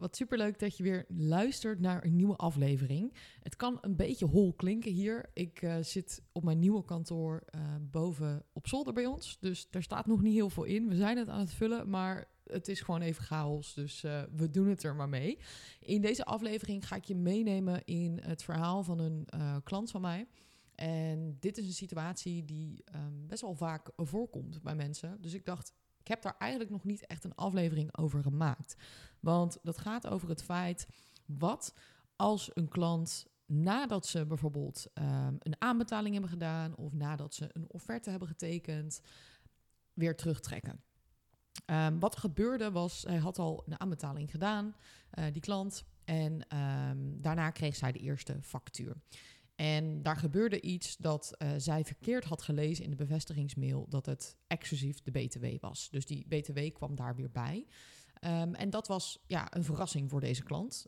wat superleuk dat je weer luistert naar een nieuwe aflevering. Het kan een beetje hol klinken hier. Ik uh, zit op mijn nieuwe kantoor uh, boven op zolder bij ons, dus daar staat nog niet heel veel in. We zijn het aan het vullen, maar het is gewoon even chaos, dus uh, we doen het er maar mee. In deze aflevering ga ik je meenemen in het verhaal van een klant van mij. En dit is een situatie die um, best wel vaak voorkomt bij mensen. Dus ik dacht, heb daar eigenlijk nog niet echt een aflevering over gemaakt. Want dat gaat over het feit wat als een klant nadat ze bijvoorbeeld um, een aanbetaling hebben gedaan of nadat ze een offerte hebben getekend, weer terugtrekken. Um, wat er gebeurde was, hij had al een aanbetaling gedaan, uh, die klant, en um, daarna kreeg zij de eerste factuur. En daar gebeurde iets dat uh, zij verkeerd had gelezen in de bevestigingsmail dat het exclusief de BTW was. Dus die BTW kwam daar weer bij. Um, en dat was ja, een verrassing voor deze klant.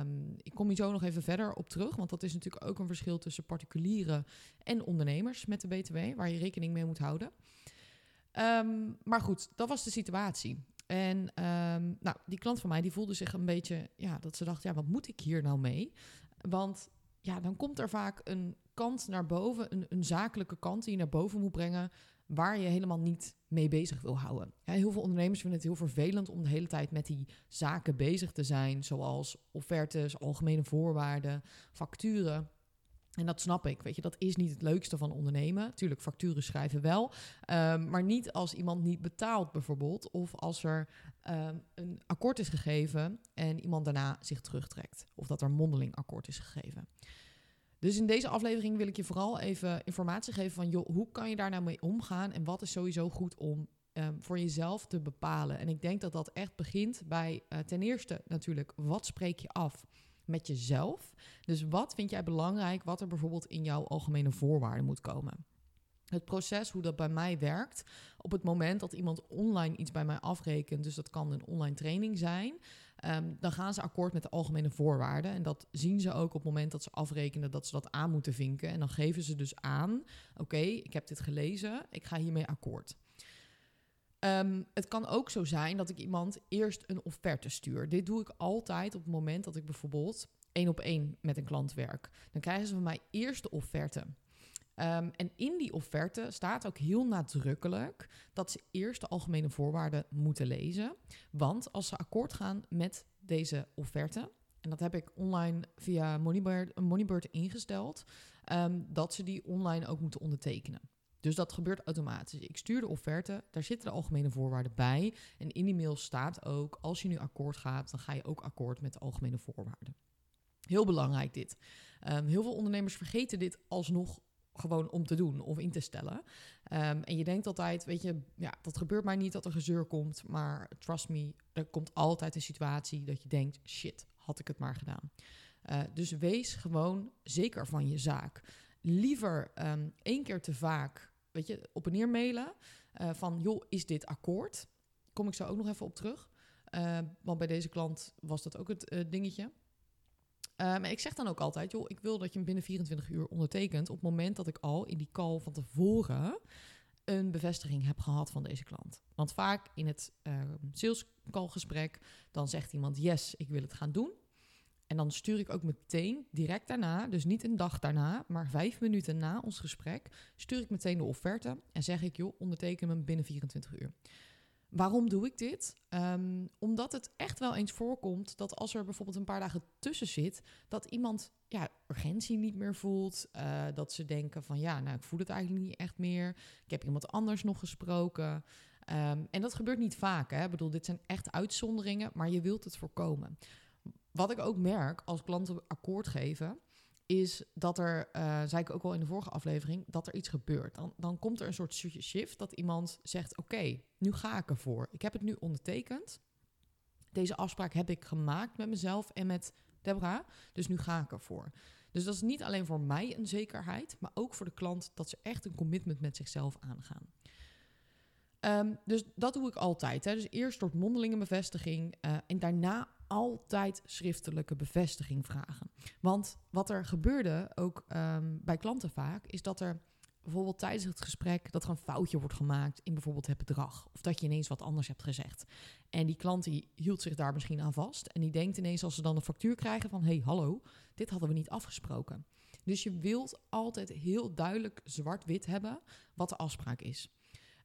Um, ik kom hier zo nog even verder op terug, want dat is natuurlijk ook een verschil tussen particulieren en ondernemers met de BTW, waar je rekening mee moet houden. Um, maar goed, dat was de situatie. En nou, die klant van mij die voelde zich een beetje, ja, dat ze dacht, ja, wat moet ik hier nou mee? Want ja, dan komt er vaak een kant naar boven, een, een zakelijke kant die je naar boven moet brengen, waar je helemaal niet mee bezig wil houden. Heel veel ondernemers vinden het heel vervelend om de hele tijd met die zaken bezig te zijn, zoals offertes, algemene voorwaarden, facturen. En dat snap ik, weet je, dat is niet het leukste van ondernemen. Tuurlijk, facturen schrijven wel, um, maar niet als iemand niet betaalt bijvoorbeeld, of als er um, een akkoord is gegeven en iemand daarna zich terugtrekt, of dat er mondeling akkoord is gegeven. Dus in deze aflevering wil ik je vooral even informatie geven van, hoe kan je daar nou mee omgaan en wat is sowieso goed om um, voor jezelf te bepalen. En ik denk dat dat echt begint bij uh, ten eerste natuurlijk, wat spreek je af? Met jezelf. Dus wat vind jij belangrijk, wat er bijvoorbeeld in jouw algemene voorwaarden moet komen? Het proces, hoe dat bij mij werkt, op het moment dat iemand online iets bij mij afrekent, dus dat kan een online training zijn, um, dan gaan ze akkoord met de algemene voorwaarden. En dat zien ze ook op het moment dat ze afrekenen dat ze dat aan moeten vinken. En dan geven ze dus aan: oké, ik heb dit gelezen, ik ga hiermee akkoord. Um, het kan ook zo zijn dat ik iemand eerst een offerte stuur. Dit doe ik altijd op het moment dat ik bijvoorbeeld één op één met een klant werk. Dan krijgen ze van mij eerst de offerte. Um, en in die offerte staat ook heel nadrukkelijk dat ze eerst de algemene voorwaarden moeten lezen. Want als ze akkoord gaan met deze offerte, en dat heb ik online via Moneybird, Moneybird ingesteld, um, dat ze die online ook moeten ondertekenen. Dus dat gebeurt automatisch. Ik stuur de offerte, daar zitten de algemene voorwaarden bij. En in die mail staat ook, als je nu akkoord gaat, dan ga je ook akkoord met de algemene voorwaarden. Heel belangrijk dit. Um, heel veel ondernemers vergeten dit alsnog gewoon om te doen of in te stellen. Um, en je denkt altijd, weet je, ja, dat gebeurt mij niet dat er gezeur komt. Maar trust me, er komt altijd een situatie dat je denkt, shit, had ik het maar gedaan. Uh, dus wees gewoon zeker van je zaak. Liever um, één keer te vaak weet je, op en neer mailen. Uh, van, joh, is dit akkoord? Kom ik zo ook nog even op terug. Uh, want bij deze klant was dat ook het uh, dingetje. maar ik zeg dan ook altijd, joh, ik wil dat je hem binnen 24 uur ondertekent... op het moment dat ik al in die call van tevoren een bevestiging heb gehad van deze klant. Want vaak in het sales call gesprek, dan zegt iemand, yes, ik wil het gaan doen. En dan stuur ik ook meteen direct daarna, dus niet een dag daarna, maar vijf minuten na ons gesprek, stuur ik meteen de offerte en zeg ik, joh, onderteken hem binnen 24 uur. Waarom doe ik dit? Um, omdat het echt wel eens voorkomt dat als er bijvoorbeeld een paar dagen tussen zit, dat iemand ja, urgentie niet meer voelt. Uh, dat ze denken van ja, nou ik voel het eigenlijk niet echt meer. Ik heb iemand anders nog gesproken. Um, en dat gebeurt niet vaak. Hè? Ik bedoel, dit zijn echt uitzonderingen, maar je wilt het voorkomen. Wat ik ook merk als klanten akkoord geven, is dat er, uh, zei ik ook al in de vorige aflevering, dat er iets gebeurt. Dan, dan komt er een soort shift dat iemand zegt: Oké, nu ga ik ervoor. Ik heb het nu ondertekend. Deze afspraak heb ik gemaakt met mezelf en met Deborah. Dus nu ga ik ervoor. Dus dat is niet alleen voor mij een zekerheid, maar ook voor de klant dat ze echt een commitment met zichzelf aangaan. Um, dus dat doe ik altijd. Hè. Dus eerst door mondelinge bevestiging uh, en daarna altijd schriftelijke bevestiging vragen. Want wat er gebeurde, ook um, bij klanten vaak, is dat er bijvoorbeeld tijdens het gesprek dat er een foutje wordt gemaakt in bijvoorbeeld het bedrag. Of dat je ineens wat anders hebt gezegd. En die klant die hield zich daar misschien aan vast. En die denkt ineens als ze dan een factuur krijgen van... hey, hallo, dit hadden we niet afgesproken. Dus je wilt altijd heel duidelijk zwart-wit hebben wat de afspraak is.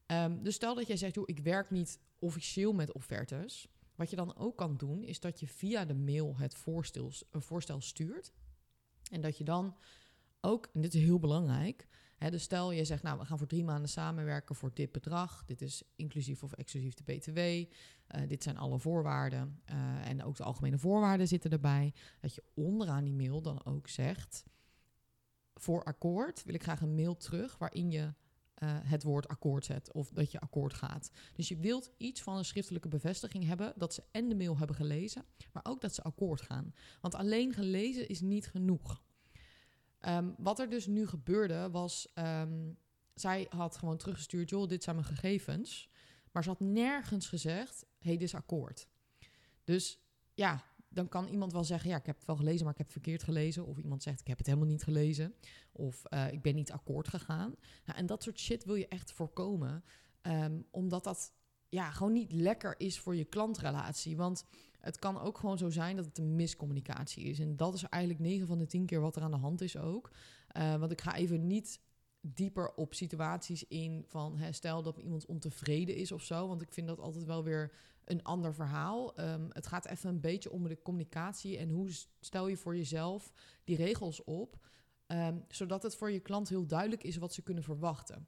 Ehm, dus stel dat jij zegt, joh, ik werk niet officieel met offertes. Wat je dan ook kan doen, is dat je via de mail het voorstel, een voorstel stuurt. En dat je dan ook, en dit is heel belangrijk, hè, dus stel je zegt, nou, we gaan voor drie maanden samenwerken voor dit bedrag. Dit is inclusief of exclusief de BTW. Uh, dit zijn alle voorwaarden. Uh, en ook de algemene voorwaarden zitten erbij. Dat je onderaan die mail dan ook zegt, voor akkoord wil ik graag een mail terug waarin je uh, het woord akkoord zet of dat je akkoord gaat. Dus je wilt iets van een schriftelijke bevestiging hebben dat ze en de mail hebben gelezen, maar ook dat ze akkoord gaan. Want alleen gelezen is niet genoeg. Um, wat er dus nu gebeurde was, um, zij had gewoon teruggestuurd, joh, dit zijn mijn gegevens. Maar ze had nergens gezegd, hey, dit is akkoord. Dus ja, dan kan iemand wel zeggen, ja, ik heb het wel gelezen, maar ik heb het verkeerd gelezen. Of iemand zegt, ik heb het helemaal niet gelezen. Of uh, ik ben niet akkoord gegaan. Nou, en dat soort shit wil je echt voorkomen. Um, omdat dat ja, gewoon niet lekker is voor je klantrelatie. Want het kan ook gewoon zo zijn dat het een miscommunicatie is. En dat is eigenlijk 9 van de 10 keer wat er aan de hand is ook. Uh, want ik ga even niet dieper op situaties in van hè, stel dat iemand ontevreden is of zo. Want ik vind dat altijd wel weer een ander verhaal. Um, het gaat even een beetje om de communicatie en hoe stel je voor jezelf die regels op, um, zodat het voor je klant heel duidelijk is wat ze kunnen verwachten.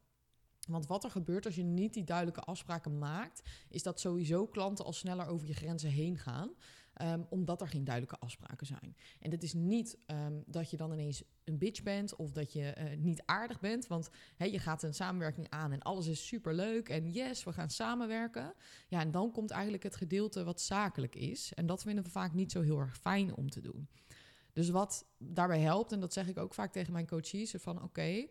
Want wat er gebeurt als je niet die duidelijke afspraken maakt, is dat sowieso klanten al sneller over je grenzen heen gaan. Um, omdat er geen duidelijke afspraken zijn. En dat is niet um, dat je dan ineens een bitch bent of dat je uh, niet aardig bent. Want je gaat een samenwerking aan en alles is super leuk. En yes, we gaan samenwerken. Ja, en dan komt eigenlijk het gedeelte wat zakelijk is. En dat vinden we vaak niet zo heel erg fijn om te doen. Dus wat daarbij helpt, en dat zeg ik ook vaak tegen mijn coaches, van oké,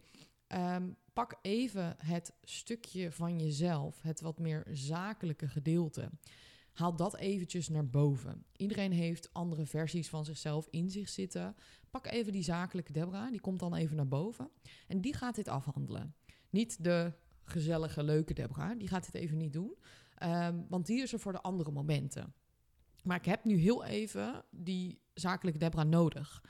um, pak even het stukje van jezelf, het wat meer zakelijke gedeelte haal dat eventjes naar boven. Iedereen heeft andere versies van zichzelf in zich zitten. Pak even die zakelijke Debra, die komt dan even naar boven. En die gaat dit afhandelen. Niet de gezellige, leuke Debra, die gaat dit even niet doen. Um, want die is er voor de andere momenten. Maar ik heb nu heel even die zakelijke Debra nodig.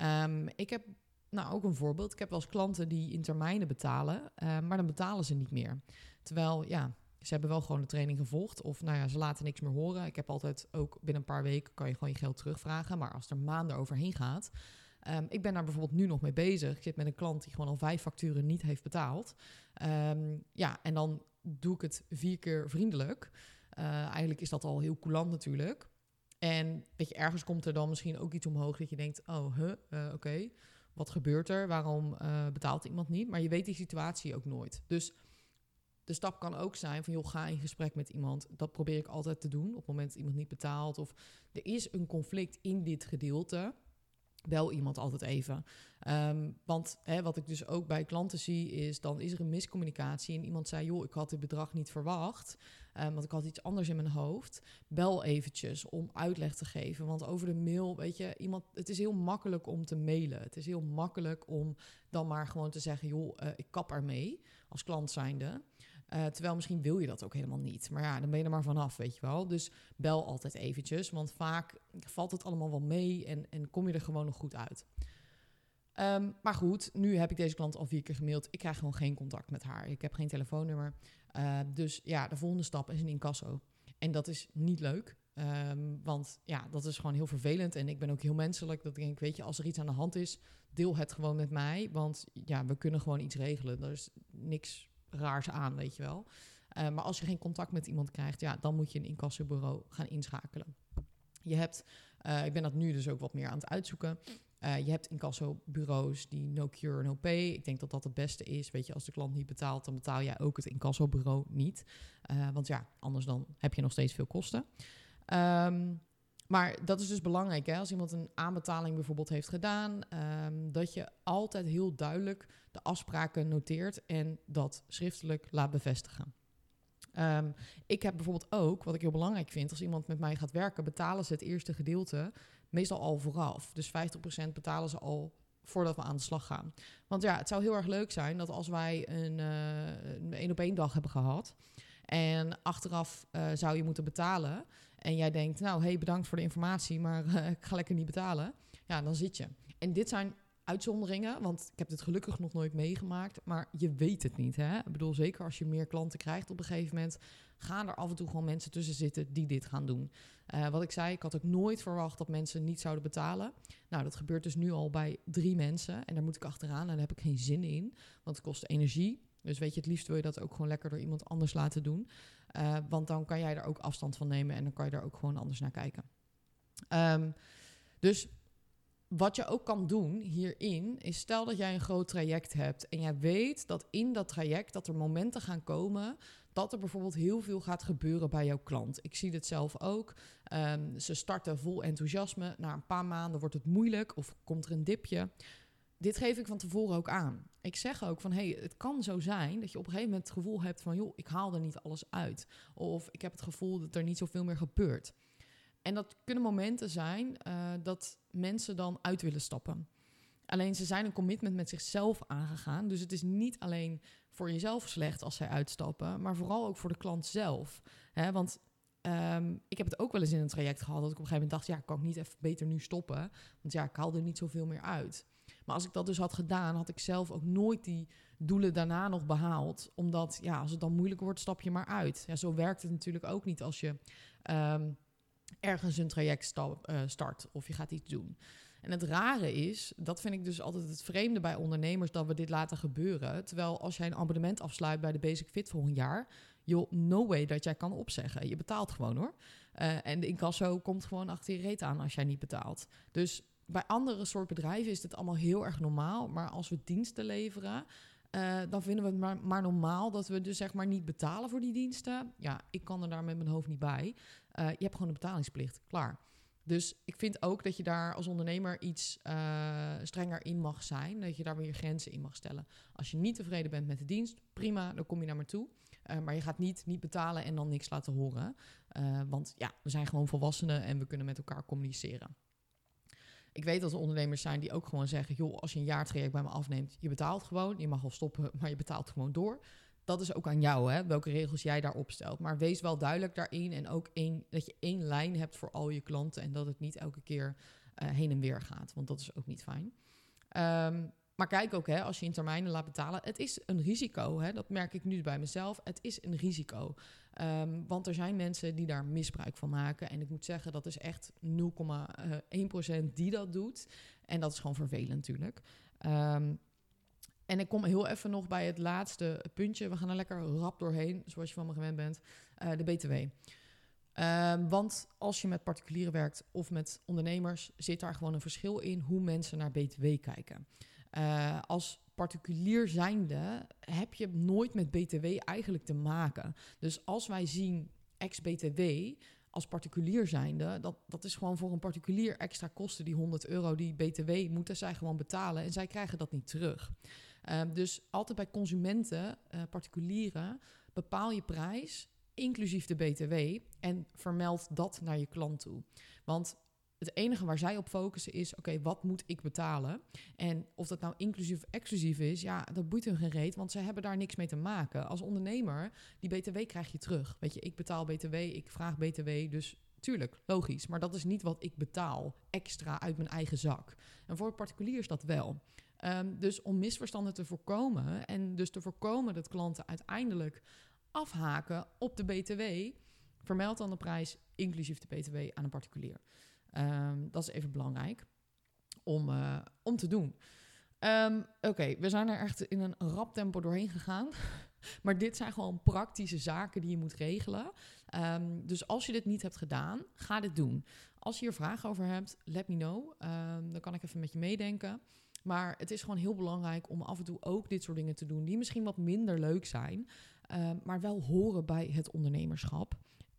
Um, ik heb nou ook een voorbeeld. Ik heb wel eens klanten die in termijnen betalen, uh, maar dan betalen ze niet meer. Terwijl, ja, ze hebben wel gewoon de training gevolgd. Of nou ja, ze laten niks meer horen. Ik heb altijd ook binnen een paar weken kan je gewoon je geld terugvragen. Maar als er maanden overheen gaat. Um, ik ben daar bijvoorbeeld nu nog mee bezig. Ik zit met een klant die gewoon al vijf facturen niet heeft betaald. Um, ja, en dan doe ik het vier keer vriendelijk. Uh, eigenlijk is dat al heel coulant natuurlijk. En weet je, ergens komt er dan misschien ook iets omhoog dat je denkt: oh, huh, uh, oké, wat gebeurt er? Waarom uh, betaalt iemand niet? Maar je weet die situatie ook nooit. Dus de stap kan ook zijn van, joh, ga in gesprek met iemand. Dat probeer ik altijd te doen op het moment dat iemand niet betaalt. Of er is een conflict in dit gedeelte. Bel iemand altijd even. Um, want hè, wat ik dus ook bij klanten zie, is dan is er een miscommunicatie. En iemand zei, joh, ik had dit bedrag niet verwacht. Um, want ik had iets anders in mijn hoofd. Bel eventjes om uitleg te geven. Want over de mail, weet je, iemand, het is heel makkelijk om te mailen. Het is heel makkelijk om dan maar gewoon te zeggen, joh, uh, ik kap ermee als klant zijnde. Uh, terwijl misschien wil je dat ook helemaal niet. Maar ja, dan ben je er maar vanaf, weet je wel. Dus bel altijd eventjes, want vaak valt het allemaal wel mee en, en kom je er gewoon nog goed uit. Um, maar goed, nu heb ik deze klant al vier keer gemaild. Ik krijg gewoon geen contact met haar. Ik heb geen telefoonnummer. Uh, dus ja, de volgende stap is een incasso. En dat is niet leuk. Um, want ja, dat is gewoon heel vervelend. En ik ben ook heel menselijk. Dat ik denk, weet je, als er iets aan de hand is, deel het gewoon met mij. Want ja, we kunnen gewoon iets regelen. Er is niks raars aan, weet je wel. Uh, maar als je geen contact met iemand krijgt, ja, dan moet je een incassobureau gaan inschakelen. Je hebt, uh, ik ben dat nu dus ook wat meer aan het uitzoeken. Uh, je hebt incassobureaus die no cure, no pay. Ik denk dat dat het beste is. Weet je, als de klant niet betaalt, dan betaal jij ook het incassobureau niet. want ja, anders dan heb je nog steeds veel kosten. Um, maar dat is dus belangrijk. Hè? Als iemand een aanbetaling bijvoorbeeld heeft gedaan, um, dat je altijd heel duidelijk de afspraken noteert en dat schriftelijk laat bevestigen. Um, ik heb bijvoorbeeld ook, wat ik heel belangrijk vind, als iemand met mij gaat werken, betalen ze het eerste gedeelte meestal al vooraf. Dus 50% betalen ze al voordat we aan de slag gaan. Want ja, het zou heel erg leuk zijn dat als wij een uh, één op één dag hebben gehad en achteraf uh, zou je moeten betalen en jij denkt, nou hey, bedankt voor de informatie, maar uh, ik ga lekker niet betalen. Ja, dan zit je. En dit zijn uitzonderingen, want ik heb dit gelukkig nog nooit meegemaakt, maar je weet het niet. Hè? Ik bedoel, zeker als je meer klanten krijgt op een gegeven moment, gaan er af en toe gewoon mensen tussen zitten die dit gaan doen. Uh, wat ik zei, ik had ook nooit verwacht dat mensen niet zouden betalen. Nou, dat gebeurt dus nu al bij drie mensen en daar moet ik achteraan en daar heb ik geen zin in, want het kost energie. Dus weet je, het liefst wil je dat ook gewoon lekker door iemand anders laten doen. Uh, want dan kan jij er ook afstand van nemen en dan kan je er ook gewoon anders naar kijken. Um, dus wat je ook kan doen hierin, is stel dat jij een groot traject hebt en jij weet dat in dat traject dat er momenten gaan komen dat er bijvoorbeeld heel veel gaat gebeuren bij jouw klant. Ik zie dit zelf ook. Um, ze starten vol enthousiasme. Na een paar maanden wordt het moeilijk of komt er een dipje. Dit geef ik van tevoren ook aan. Ik zeg ook van, hey, het kan zo zijn dat je op een gegeven moment het gevoel hebt van, joh, ik haal er niet alles uit. Of ik heb het gevoel dat er niet zoveel meer gebeurt. En dat kunnen momenten zijn uh, dat mensen dan uit willen stappen. Alleen ze zijn een commitment met zichzelf aangegaan. Dus het is niet alleen voor jezelf slecht als zij uitstappen, maar vooral ook voor de klant zelf. Hè, want um, ik heb het ook wel eens in een traject gehad dat ik op een gegeven moment dacht: ja, kan ik niet even beter nu stoppen? Want ja, ik haal er niet zoveel meer uit. Maar als ik dat dus had gedaan, had ik zelf ook nooit die doelen daarna nog behaald. Omdat ja, als het dan moeilijk wordt, stap je maar uit. Ja, zo werkt het natuurlijk ook niet als je um, ergens een traject uh, start of je gaat iets doen. En het rare is, dat vind ik dus altijd het vreemde bij ondernemers, dat we dit laten gebeuren. Terwijl als jij een abonnement afsluit bij de Basic Fit voor een jaar, joh, no way dat jij kan opzeggen. Je betaalt gewoon hoor. Uh, en de incasso komt gewoon achter je reet aan als jij niet betaalt. Dus bij andere soort bedrijven is dit allemaal heel erg normaal. Maar als we diensten leveren, uh, dan vinden we het maar, normaal dat we dus zeg maar niet betalen voor die diensten. Ja, ik kan er daar met mijn hoofd niet bij. Uh, je hebt gewoon een betalingsplicht, klaar. Dus ik vind ook dat je daar als ondernemer iets uh, strenger in mag zijn. Dat je daar weer grenzen in mag stellen. Als je niet tevreden bent met de dienst, prima, dan kom je naar me toe. Maar je gaat niet, niet betalen en dan niks laten horen. Want ja, we zijn gewoon volwassenen en we kunnen met elkaar communiceren. Ik weet dat er ondernemers zijn die ook gewoon zeggen: joh, als je een jaartraject bij me afneemt, je betaalt gewoon. Je mag wel stoppen, maar je betaalt gewoon door dat is ook aan jou, hè, welke regels jij daar opstelt. Maar wees wel duidelijk daarin en ook één, dat je één lijn hebt voor al je klanten en dat het niet elke keer uh, heen en weer gaat, want dat is ook niet fijn. Um, maar kijk ook, hè, als je in termijnen laat betalen, het is een risico. Hè, dat merk ik nu bij mezelf. Het is een risico. Um, want er zijn mensen die daar misbruik van maken. En ik moet zeggen, dat is echt 0,1% die dat doet. En dat is gewoon vervelend natuurlijk. Um, en ik kom heel even nog bij het laatste puntje. We gaan er lekker rap doorheen, zoals je van me gewend bent. Uh, de BTW. Uh, want als je met particulieren werkt of met ondernemers, zit daar gewoon een verschil in hoe mensen naar BTW kijken. Uh, als particulier zijnde heb je nooit met BTW eigenlijk te maken. Dus als wij zien ex-BTW als particulier zijnde, dat, dat is gewoon voor een particulier extra kosten. Die 100 euro die BTW moeten zij gewoon betalen en zij krijgen dat niet terug. Um, dus altijd bij consumenten, uh, particulieren, bepaal je prijs, inclusief de BTW, en vermeld dat naar je klant toe. Want het enige waar zij op focussen is: oké, wat moet ik betalen? En of dat nou inclusief of exclusief is, ja, dat boeit hun geen reet, want ze hebben daar niks mee te maken. Als ondernemer, die BTW krijg je terug. Weet je, ik betaal BTW, ik vraag BTW, dus tuurlijk, logisch. Maar dat is niet wat ik betaal extra uit mijn eigen zak. En voor particulier is dat wel. Um, dus om misverstanden te voorkomen en dus te voorkomen dat klanten uiteindelijk afhaken op de BTW, vermeld dan de prijs inclusief de BTW aan een particulier. Um, dat is even belangrijk om, uh, om te doen. Um, Oké, we zijn er echt in een rap tempo doorheen gegaan. maar dit zijn gewoon praktische zaken die je moet regelen. Um, dus als je dit niet hebt gedaan, ga dit doen. Als je hier vragen over hebt, let me know. dan kan ik even met je meedenken. Maar het is gewoon heel belangrijk om af en toe ook dit soort dingen te doen, die misschien wat minder leuk zijn, maar wel horen bij het ondernemerschap.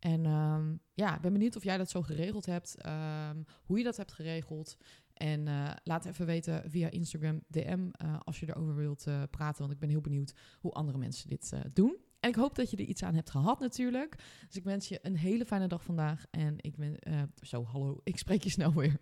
En uh, ja, ik ben benieuwd of jij dat zo geregeld hebt, uh, hoe je dat hebt geregeld. En uh, laat even weten via Instagram DM uh, als je erover wilt uh, praten, want ik ben heel benieuwd hoe andere mensen dit doen. En ik hoop dat je er iets aan hebt gehad natuurlijk. Dus ik wens je een hele fijne dag vandaag en ik ben zo hallo, ik spreek je snel weer.